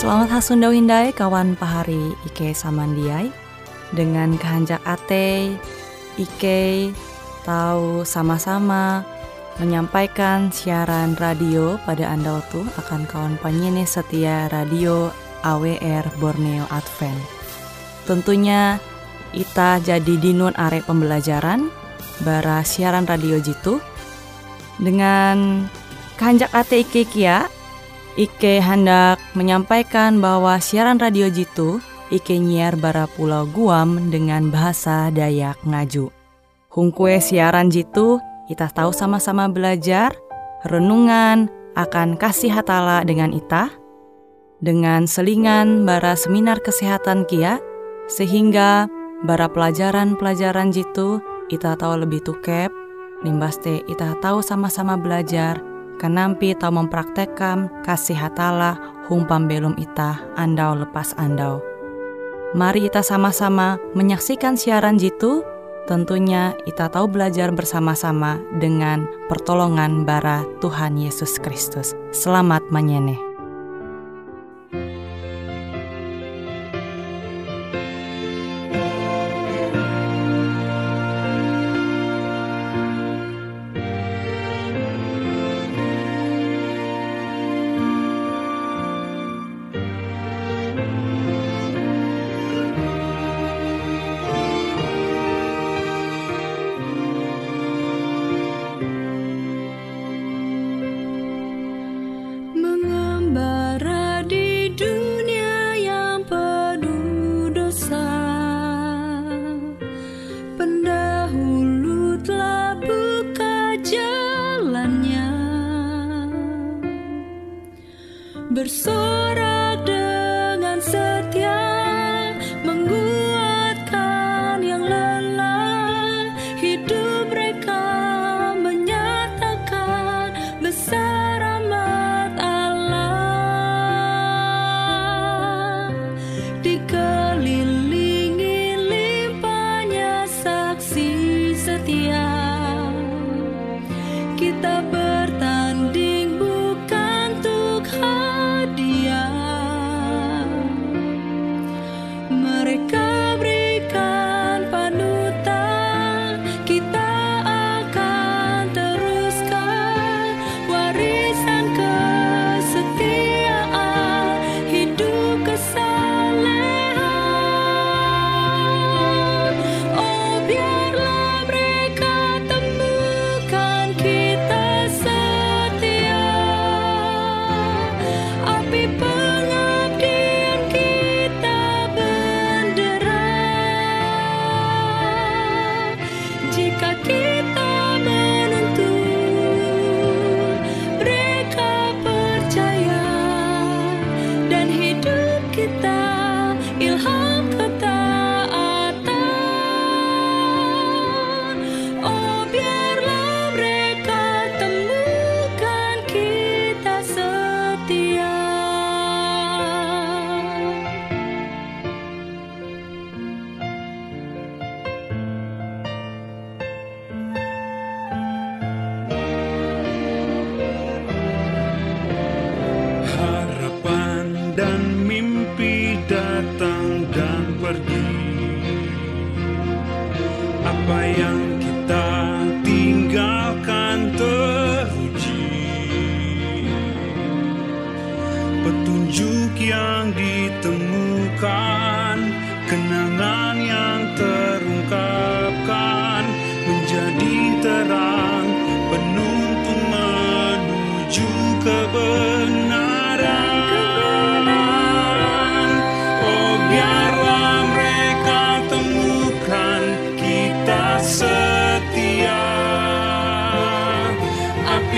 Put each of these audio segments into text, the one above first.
Selamat hasundau hindai kawan pahari Ike Samandiai dengan kehanjak ate Ike tahu sama-sama menyampaikan siaran radio pada Anda waktu akan kawan penyanyi setia radio AWR Borneo Advent. Tentunya Ita jadi dinun arek pembelajaran bara siaran radio jitu dengan kehanjak ate Ike kia Ike hendak menyampaikan bahwa siaran radio Jitu Ike nyiar bara pulau Guam dengan bahasa Dayak Ngaju. Hungkue siaran Jitu, kita tahu sama-sama belajar, renungan akan kasih hatala dengan ita, dengan selingan bara seminar kesehatan kia, sehingga bara pelajaran-pelajaran Jitu, kita tahu lebih tukep, limbaste kita tahu sama-sama belajar, kenampi tau mempraktekkan kasih hatala humpam belum ita andau lepas andau. Mari kita sama-sama menyaksikan siaran jitu, tentunya kita tahu belajar bersama-sama dengan pertolongan bara Tuhan Yesus Kristus. Selamat menyeneh. Setia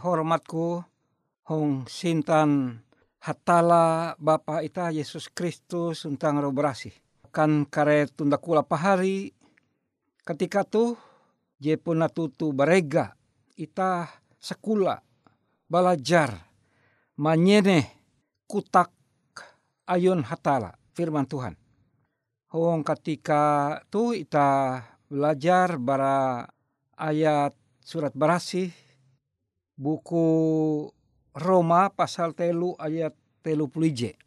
hormatku hong sintan hatala Bapa ita Yesus Kristus untang robrasi. Kan kare tunda kula pahari ketika tu je puna tutu barega ita sekula belajar manyene kutak ayun hatala firman Tuhan. Hong ketika tu ita belajar bara ayat surat berasih buku Roma pasal telu ayat telu pelije.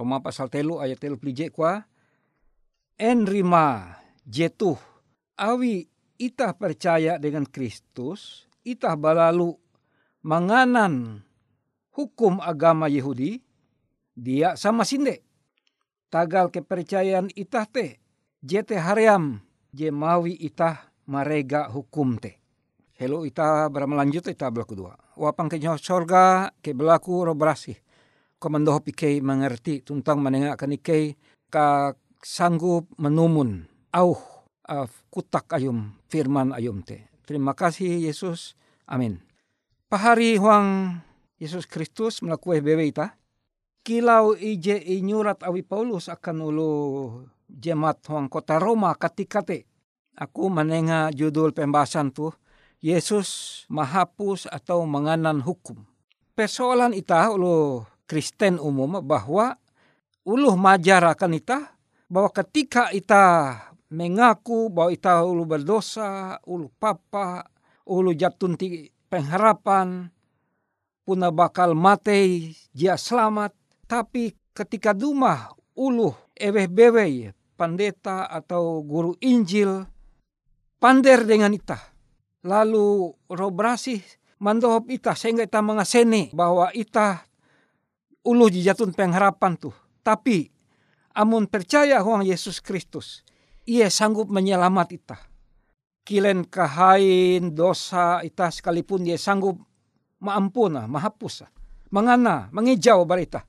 Roma pasal telu ayat telu pelije kwa enrima jetuh awi itah percaya dengan Kristus itah balalu manganan hukum agama Yahudi dia sama sinde tagal kepercayaan itah te jete hariam jemawi itah marega hukum te Hello ita bermelanjut ita belah kedua. Wapang ke sorga ke belaku robrasi. Komandoh pikei mengerti tentang menengah ikei ka sanggup menumun au uh, kutak ayum firman ayum te. Terima kasih Yesus. Amin. Pahari huang Yesus Kristus melakukan bebe ita. Kilau ije inyurat awi Paulus akan ulu jemaat huang kota Roma ketika te. Aku menengah judul pembahasan tuh Yesus menghapus atau menganan hukum. Persoalan ita ulu Kristen umum bahwa uluh majar akan ita bahwa ketika ita mengaku bahwa ita ulu berdosa, ulu papa, ulu jatun ti pengharapan, puna bakal mati, dia selamat. Tapi ketika dumah ulu eweh bewe pandeta atau guru Injil pander dengan ita lalu robrasi mandohop ita sehingga ita mengasene bahwa ita ulu jijatun pengharapan tuh. Tapi amun percaya huang Yesus Kristus, ia sanggup menyelamat ita. Kilen kahain dosa ita sekalipun dia sanggup maampuna, mahapus, mengana, mengijau barita.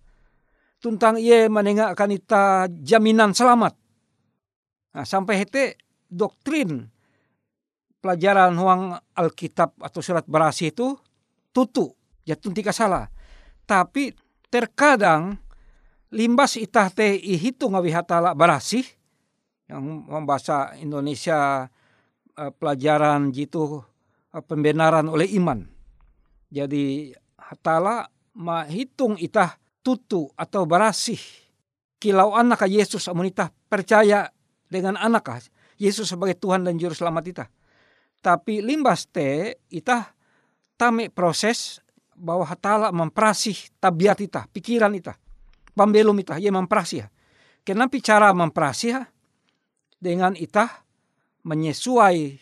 Tuntang ia menengahkan ita jaminan selamat. Nah, sampai hete doktrin pelajaran huang Alkitab atau surat berasi itu tutu, jatun tika salah. Tapi terkadang limbas itah te ihitung awi hatala berasi yang membahasa Indonesia uh, pelajaran jitu uh, pembenaran oleh iman. Jadi hatala mahitung itah tutu atau berasi kilau anak Yesus amun itah percaya dengan anak Yesus sebagai Tuhan dan Juru Selamat itah tapi limbas te ita tame proses bahwa hatala memprasih tabiat ita, pikiran ita. Pambelum ita, ia memprasih. Kenapa cara memprasih? Dengan ita menyesuai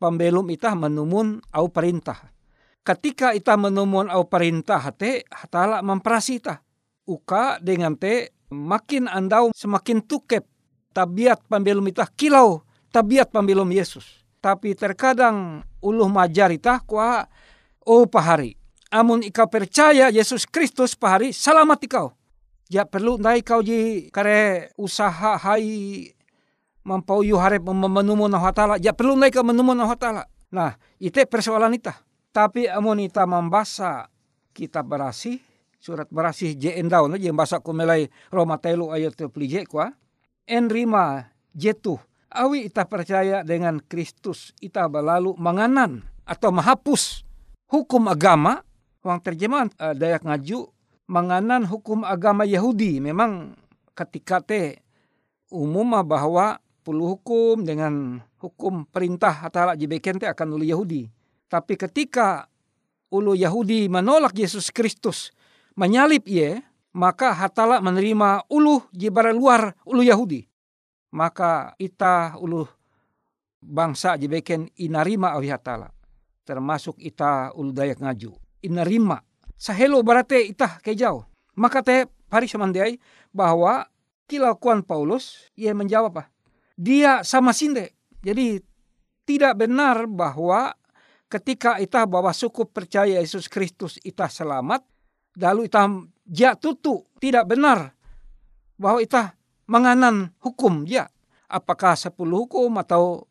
pambelum ita menumun au perintah. Ketika ita menumun au perintah te, hatala memprasih ita. Uka dengan te makin andau semakin tukep tabiat pambelum ita kilau tabiat pambelum Yesus tapi terkadang uluh majarita kwa oh pahari. Amun ikau percaya Yesus Kristus pahari, selamat ikau. Ya perlu nai kau ji kare usaha hai mampau yu harap memenumu na hatala. Ya perlu nai kau menumu na hatala. Nah, itu persoalan ita. Tapi amun ita membaca kitab berasi, surat berasi je endau na je bahasa kumelai Roma telu ayat je kwa. Enrima jetuh awi ita percaya dengan Kristus ita balalu menganan atau menghapus hukum agama. Uang terjemahan uh, Dayak Ngaju menganan hukum agama Yahudi. Memang ketika te umum bahwa puluh hukum dengan hukum perintah atau jibeken te akan ulu Yahudi. Tapi ketika ulu Yahudi menolak Yesus Kristus menyalip ia maka hatala menerima ulu jibara luar ulu Yahudi maka ita ulu bangsa jebeken inarima awi hatala. termasuk ita ulu dayak ngaju. Inerima. Sahelo berarti ita kejauh. Maka teh pari samandiai bahwa kilakuan Paulus ia menjawab apa? Dia sama sinde. Jadi tidak benar bahwa ketika ita bahwa suku percaya Yesus Kristus ita selamat, lalu ita ja tutu tidak benar bahwa ita menganan hukum ya. Apakah sepuluh hukum atau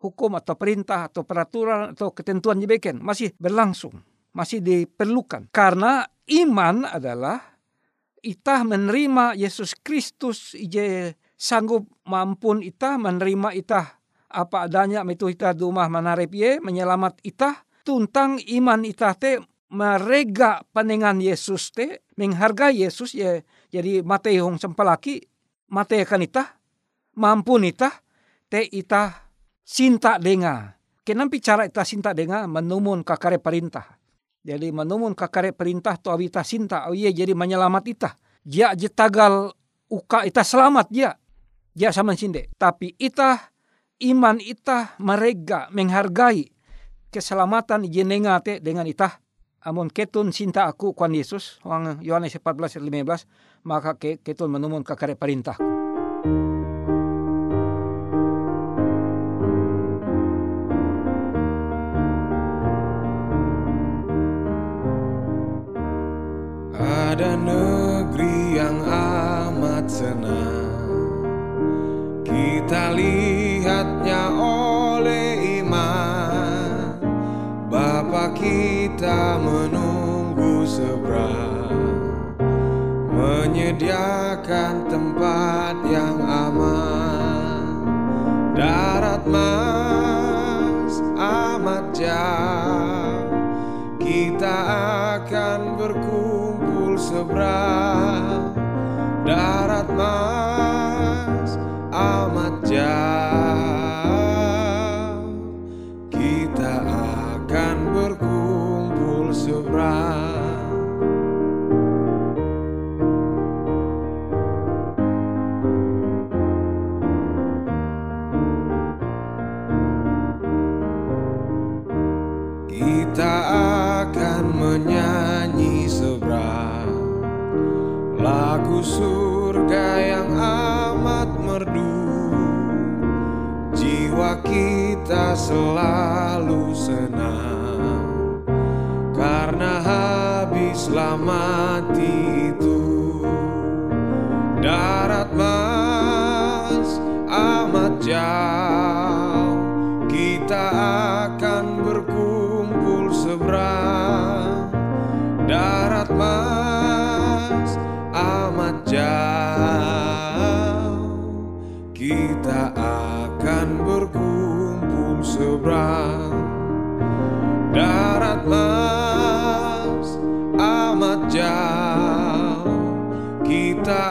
hukum atau perintah atau peraturan atau ketentuan jebeken masih berlangsung, masih diperlukan. Karena iman adalah itah menerima Yesus Kristus ije sanggup mampun itah menerima itah apa adanya itu itah dumah manarep ye menyelamat itah. Tuntang iman itah te merega panengan Yesus te menghargai Yesus ye. Jadi mate hong sempelaki mate kan itah mampun itah te itah sinta denga. Kenapa cara ita sinta denga menumun kakare perintah. Jadi menumun kakare perintah tu awita sinta oh iya jadi menyelamat ita. Dia jetagal uka ita selamat dia. Dia sama sinde. Tapi ita iman ita merega menghargai keselamatan jenenga te dengan ita. Amun ketun sinta aku kuan Yesus, Yohanes 14 15, maka ketun menumun kakare perintah. Seberang darat mas amat jauh mas amat jauh. Kita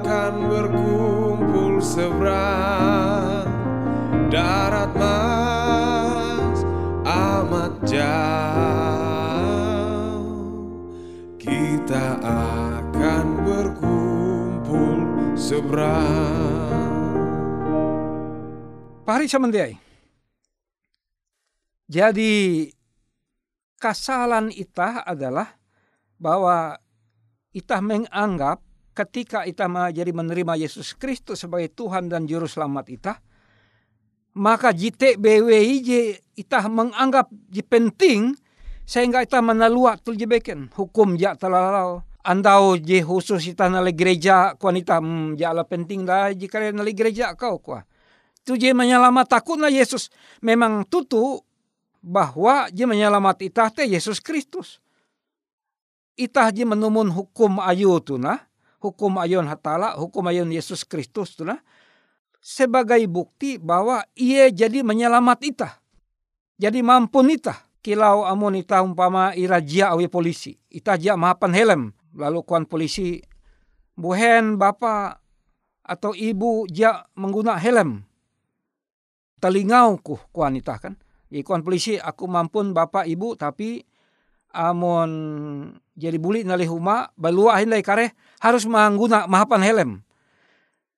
akan berkumpul seberang darat mas amat jauh. Kita akan berkumpul seberang Pari samandiai. Jadi kesalahan itah adalah bahwa itah menganggap ketika itah jadi menerima Yesus Kristus sebagai Tuhan dan Juru Selamat itah, maka jite BWI itah menganggap penting sehingga itah menalua tul jebeken hukum ja talalau. Andau je khusus itah nale gereja kuan itah hmm, jala penting dah jika nale gereja kau kuah. Tu je menyelamat takutlah Yesus. Memang tutu bahwa je menyelamat itah te Yesus Kristus itah je menumun hukum ayu tu nah hukum ayun hatala hukum ayun Yesus Kristus tu nah sebagai bukti bahwa ia jadi menyelamat itah. Jadi mampun itah. Kilau amun itah umpama irajia awi polisi. Itah jia mahapan helm. Lalu kuan polisi buhen bapa atau ibu jia mengguna helm. Telingau ku kuan itah kan. Kuan polisi aku mampun bapa ibu tapi amon jadi buli nali huma balua hindai kare harus mengguna mahapan helm.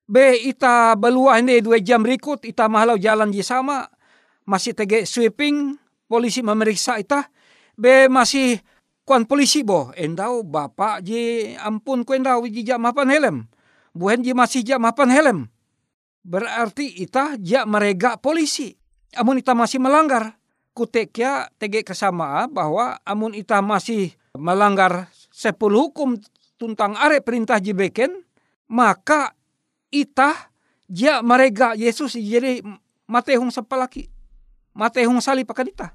Be ita balua ini dua jam rikut ita mahalau jalan di sama masih tege sweeping polisi memeriksa itah be masih kuan polisi bo endau bapak je ampun ku endau jijak mapan helm buhen je masih jak mapan helm berarti itah jak merega polisi amun itah masih melanggar kutek ya tege kesama bahwa amun itah masih melanggar sepuluh hukum tuntang are perintah jebeken maka itah ja merega Yesus jadi matehung sepalaki matehung salib akan itah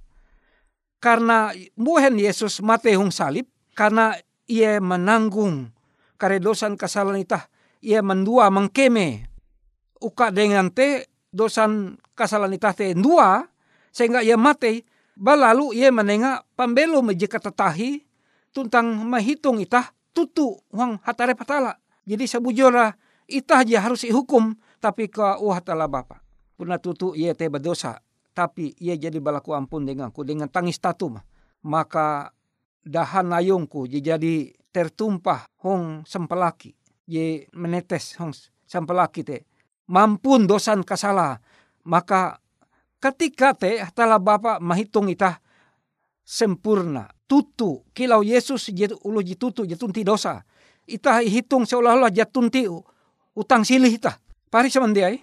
karena buhen Yesus matehung salib karena ia menanggung karedosan kesalahan itah ia mendua mengkeme. Uka dengan te dosan kasalahan itah te dua sehingga ia mate balalu ia menenga pambelo mejeka tetahi tuntang menghitung itah tutu wang hatare patala. Jadi sebujura itah aja harus dihukum tapi ke wah tala bapa. Puna tutu ia te berdosa tapi ia jadi balaku ampun denganku dengan tangis tatum maka dahan ayungku jadi tertumpah hong sempelaki ye menetes hong sempelaki te mampun dosan kasala maka ketika te tala bapa menghitung itah sempurna tutu kilau Yesus jadi ulu tutu jatunti dosa itah hitung seolah-olah jatunti utang silih itah pari semandiai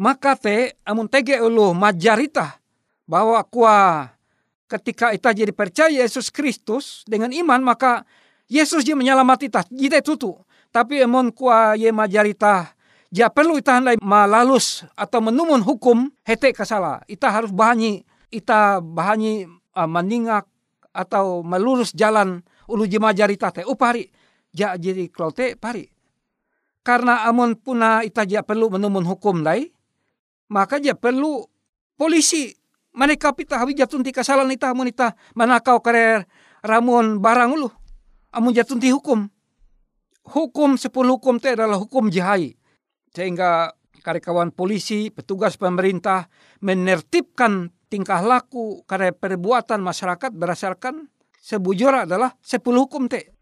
maka te amun tege ulu majarita bahwa kuah ketika itah jadi percaya Yesus Kristus dengan iman maka Yesus dia menyelamati itah jite tutu. Tapi amun kuah ye majarita Ja perlu ita handai malalus atau menumun hukum hete kasala. Ita harus bahani, ita bahani uh, meningak atau melurus jalan ulu jemajari tate. Upari, ja jadi klote pari. Karena amun puna ita ja perlu menumun hukum lai, maka ja perlu polisi maneka pita hawi jatunti kasalan ita amun ita manakau karer ramun barang ulu. Amun jatunti hukum. Hukum sepuluh hukum te adalah hukum jahai sehingga karyawan polisi, petugas pemerintah menertibkan tingkah laku karena perbuatan masyarakat berdasarkan sebujur adalah sepuluh hukum te.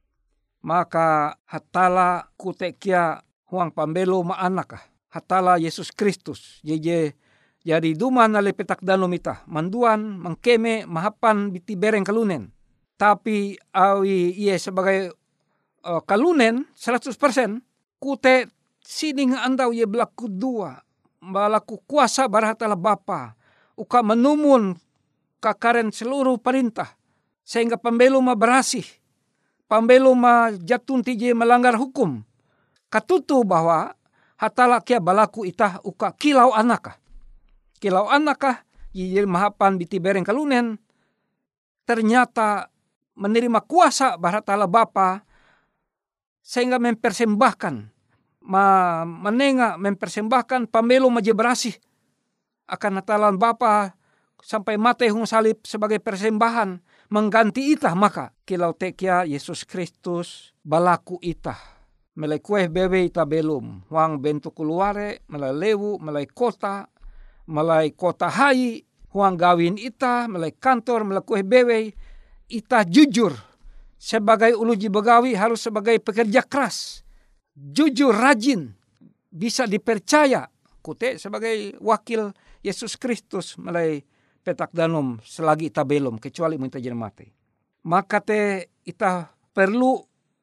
Maka hatala kutekia huang pambelo ma anakah. Hatala Yesus Kristus. Jeje jadi duman ale petak danum ita. Manduan, mengkeme, mahapan biti bereng kalunen. Tapi awi ia sebagai uh, kalunen 100% kute sining andau ye belaku dua. Balaku kuasa barhatala bapa. Uka menumun kakaren seluruh perintah sehingga pembelu ma berasih. Pembelu ma jatun tije melanggar hukum. Katutu bahwa hatala kia balaku itah uka kilau anaka kilau anaka ye mahapan biti bereng kalunen. Ternyata menerima kuasa barhatala bapa sehingga mempersembahkan ma menenga mempersembahkan pamelo majebrasi akan natalan Bapa sampai mate hung salib sebagai persembahan. Mengganti itah maka. Kilau tekia Yesus Kristus balaku itah. Melai kueh bebe ita belum. Wang bentuk keluare melai lewu melai kota melai kota hai. Huang gawin ita melai kantor melai kueh bebe ita jujur. Sebagai uluji begawi harus sebagai pekerja keras jujur rajin bisa dipercaya kute sebagai wakil Yesus Kristus melalui petak danum selagi ita belum kecuali minta jadi mati. Maka te ita perlu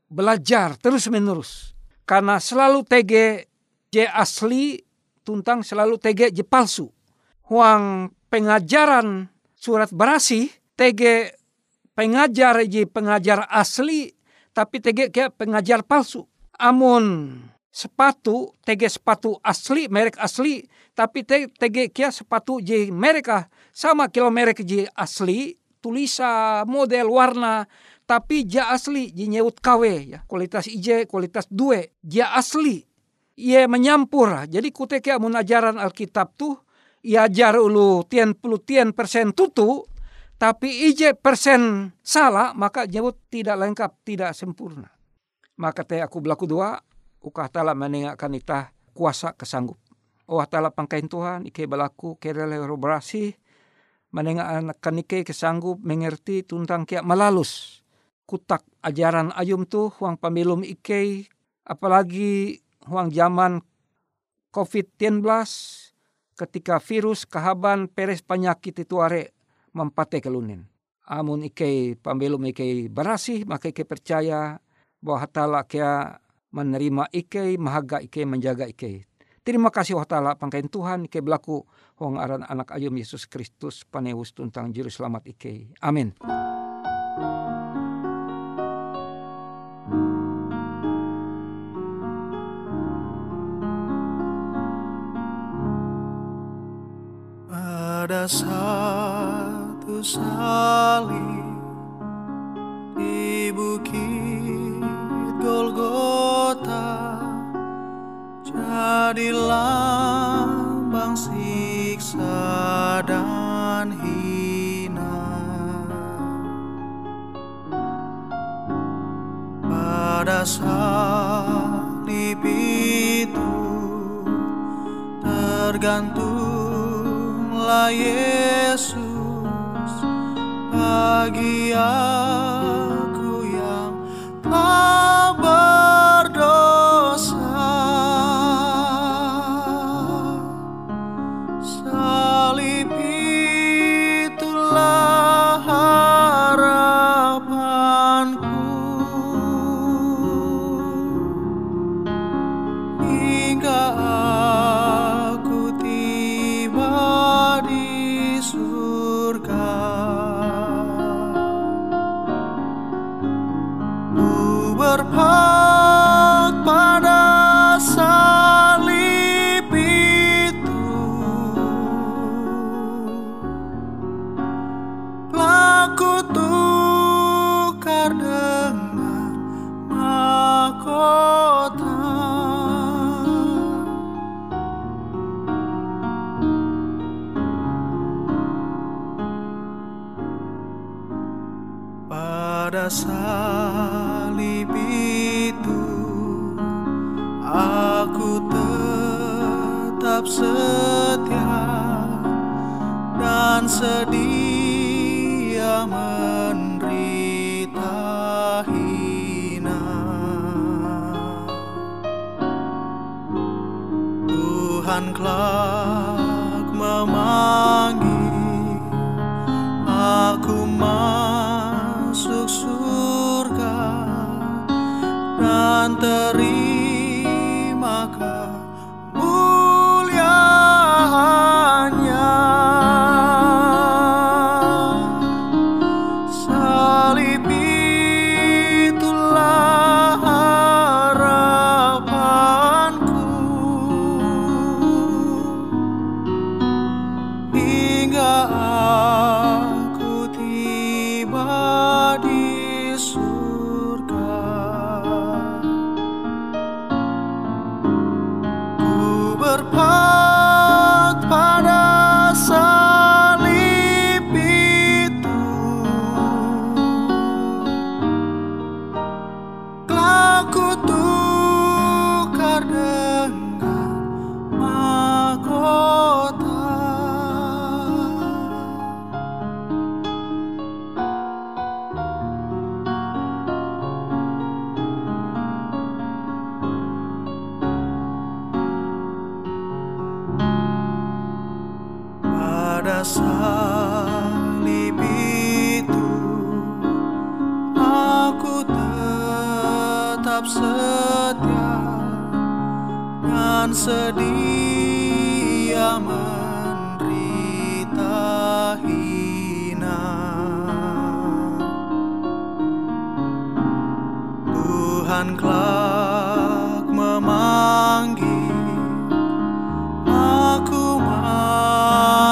belajar terus menerus karena selalu tege je asli tuntang selalu tege je palsu. Huang pengajaran surat berasi tege pengajar je pengajar asli tapi tege kayak pengajar palsu amun sepatu tege sepatu asli merek asli tapi tege kia sepatu je mereka sama kilo merek je asli tulisa model warna tapi ja asli je nyewut kawe ya kualitas ije kualitas due ja asli ia menyampur jadi kuteke amun ajaran alkitab tuh ia ajar ulu tian puluh tian persen tutu tapi ije persen salah maka nyebut tidak lengkap tidak sempurna maka teh aku belaku dua ukah tala menengakkan itah kuasa kesanggup oh tala pangkain Tuhan ike berlaku kere berasih anak ike kesanggup mengerti tuntang kia melalus kutak ajaran ayum tu huang pemilum ike apalagi huang zaman COVID-19 ketika virus kahaban peres penyakit itu are mempate kelunin. Amun ike pamilum ike berasih maka ike percaya bahwa hatala kia menerima ike, mahaga ike, menjaga ike. Terima kasih oh ta'ala pangkain Tuhan ike berlaku wong aran anak ayam Yesus Kristus panewus tuntang juru selamat ike. Amin. Ada satu salib canto hand clasp.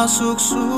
masuk surga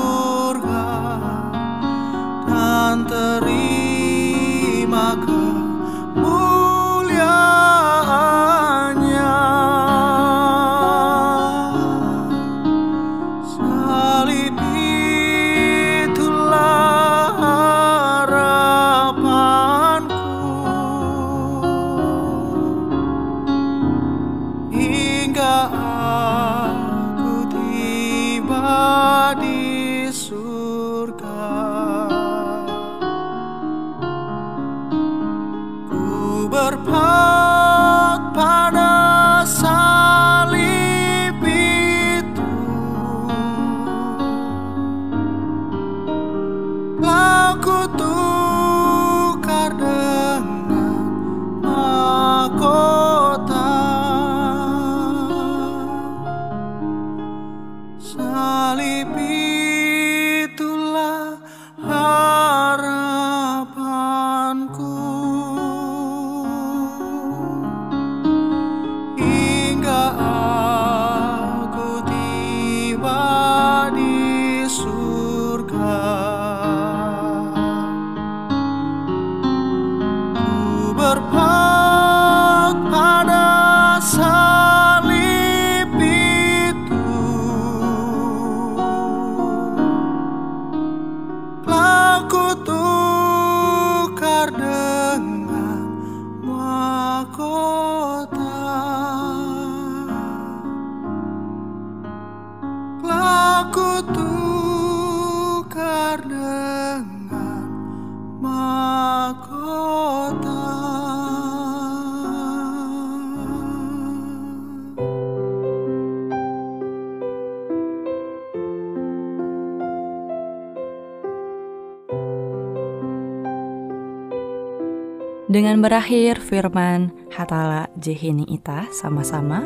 Dengan berakhir firman Hatala Jehini Ita sama-sama,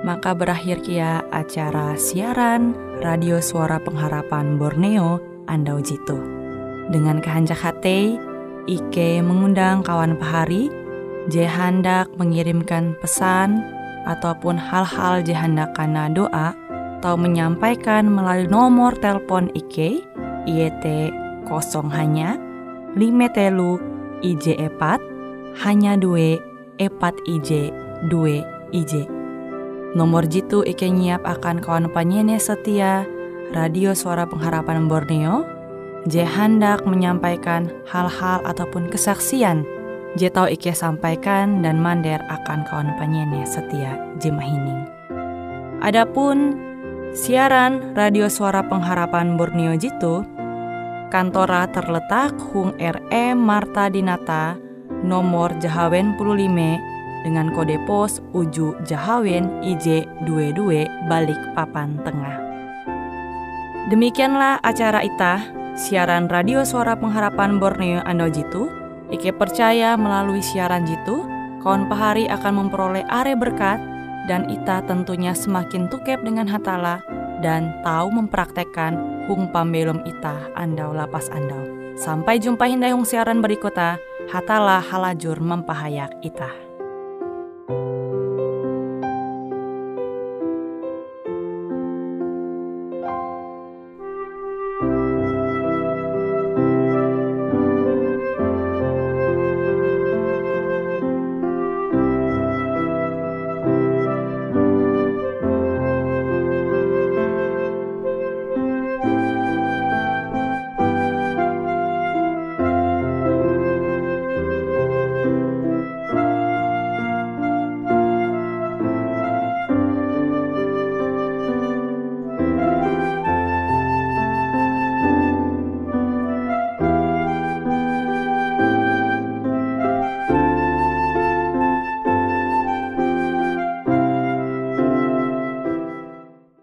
maka berakhir kia acara siaran Radio Suara Pengharapan Borneo Andau Jitu. Dengan kehanjak hati, Ike mengundang kawan pahari, je hendak mengirimkan pesan ataupun hal-hal je hendak kana doa atau menyampaikan melalui nomor telepon Ike IET kosong hanya 5 telu IJ epat hanya dua epat IJ dua IJ. Nomor jitu Ike nyiap akan kawan penyanyi setia Radio Suara Pengharapan Borneo Je hendak menyampaikan hal-hal ataupun kesaksian Je tahu Ike sampaikan dan mander akan kawan penyanyi setia Jemahining. Adapun siaran Radio Suara Pengharapan Borneo Jitu kantora terletak Hung RE Marta Dinata nomor Jahawen 15 dengan kode pos Uju Jahawen IJ 22 balik papan tengah. Demikianlah acara itah siaran radio suara pengharapan Borneo Ando Jitu. Ike percaya melalui siaran Jitu, kawan pahari akan memperoleh are berkat dan ita tentunya semakin tukep dengan hatala dan tahu mempraktekkan hung pambelum ita andau lapas andau. Sampai jumpa hindai hung siaran berikutnya, hatalah halajur mempahayak ita.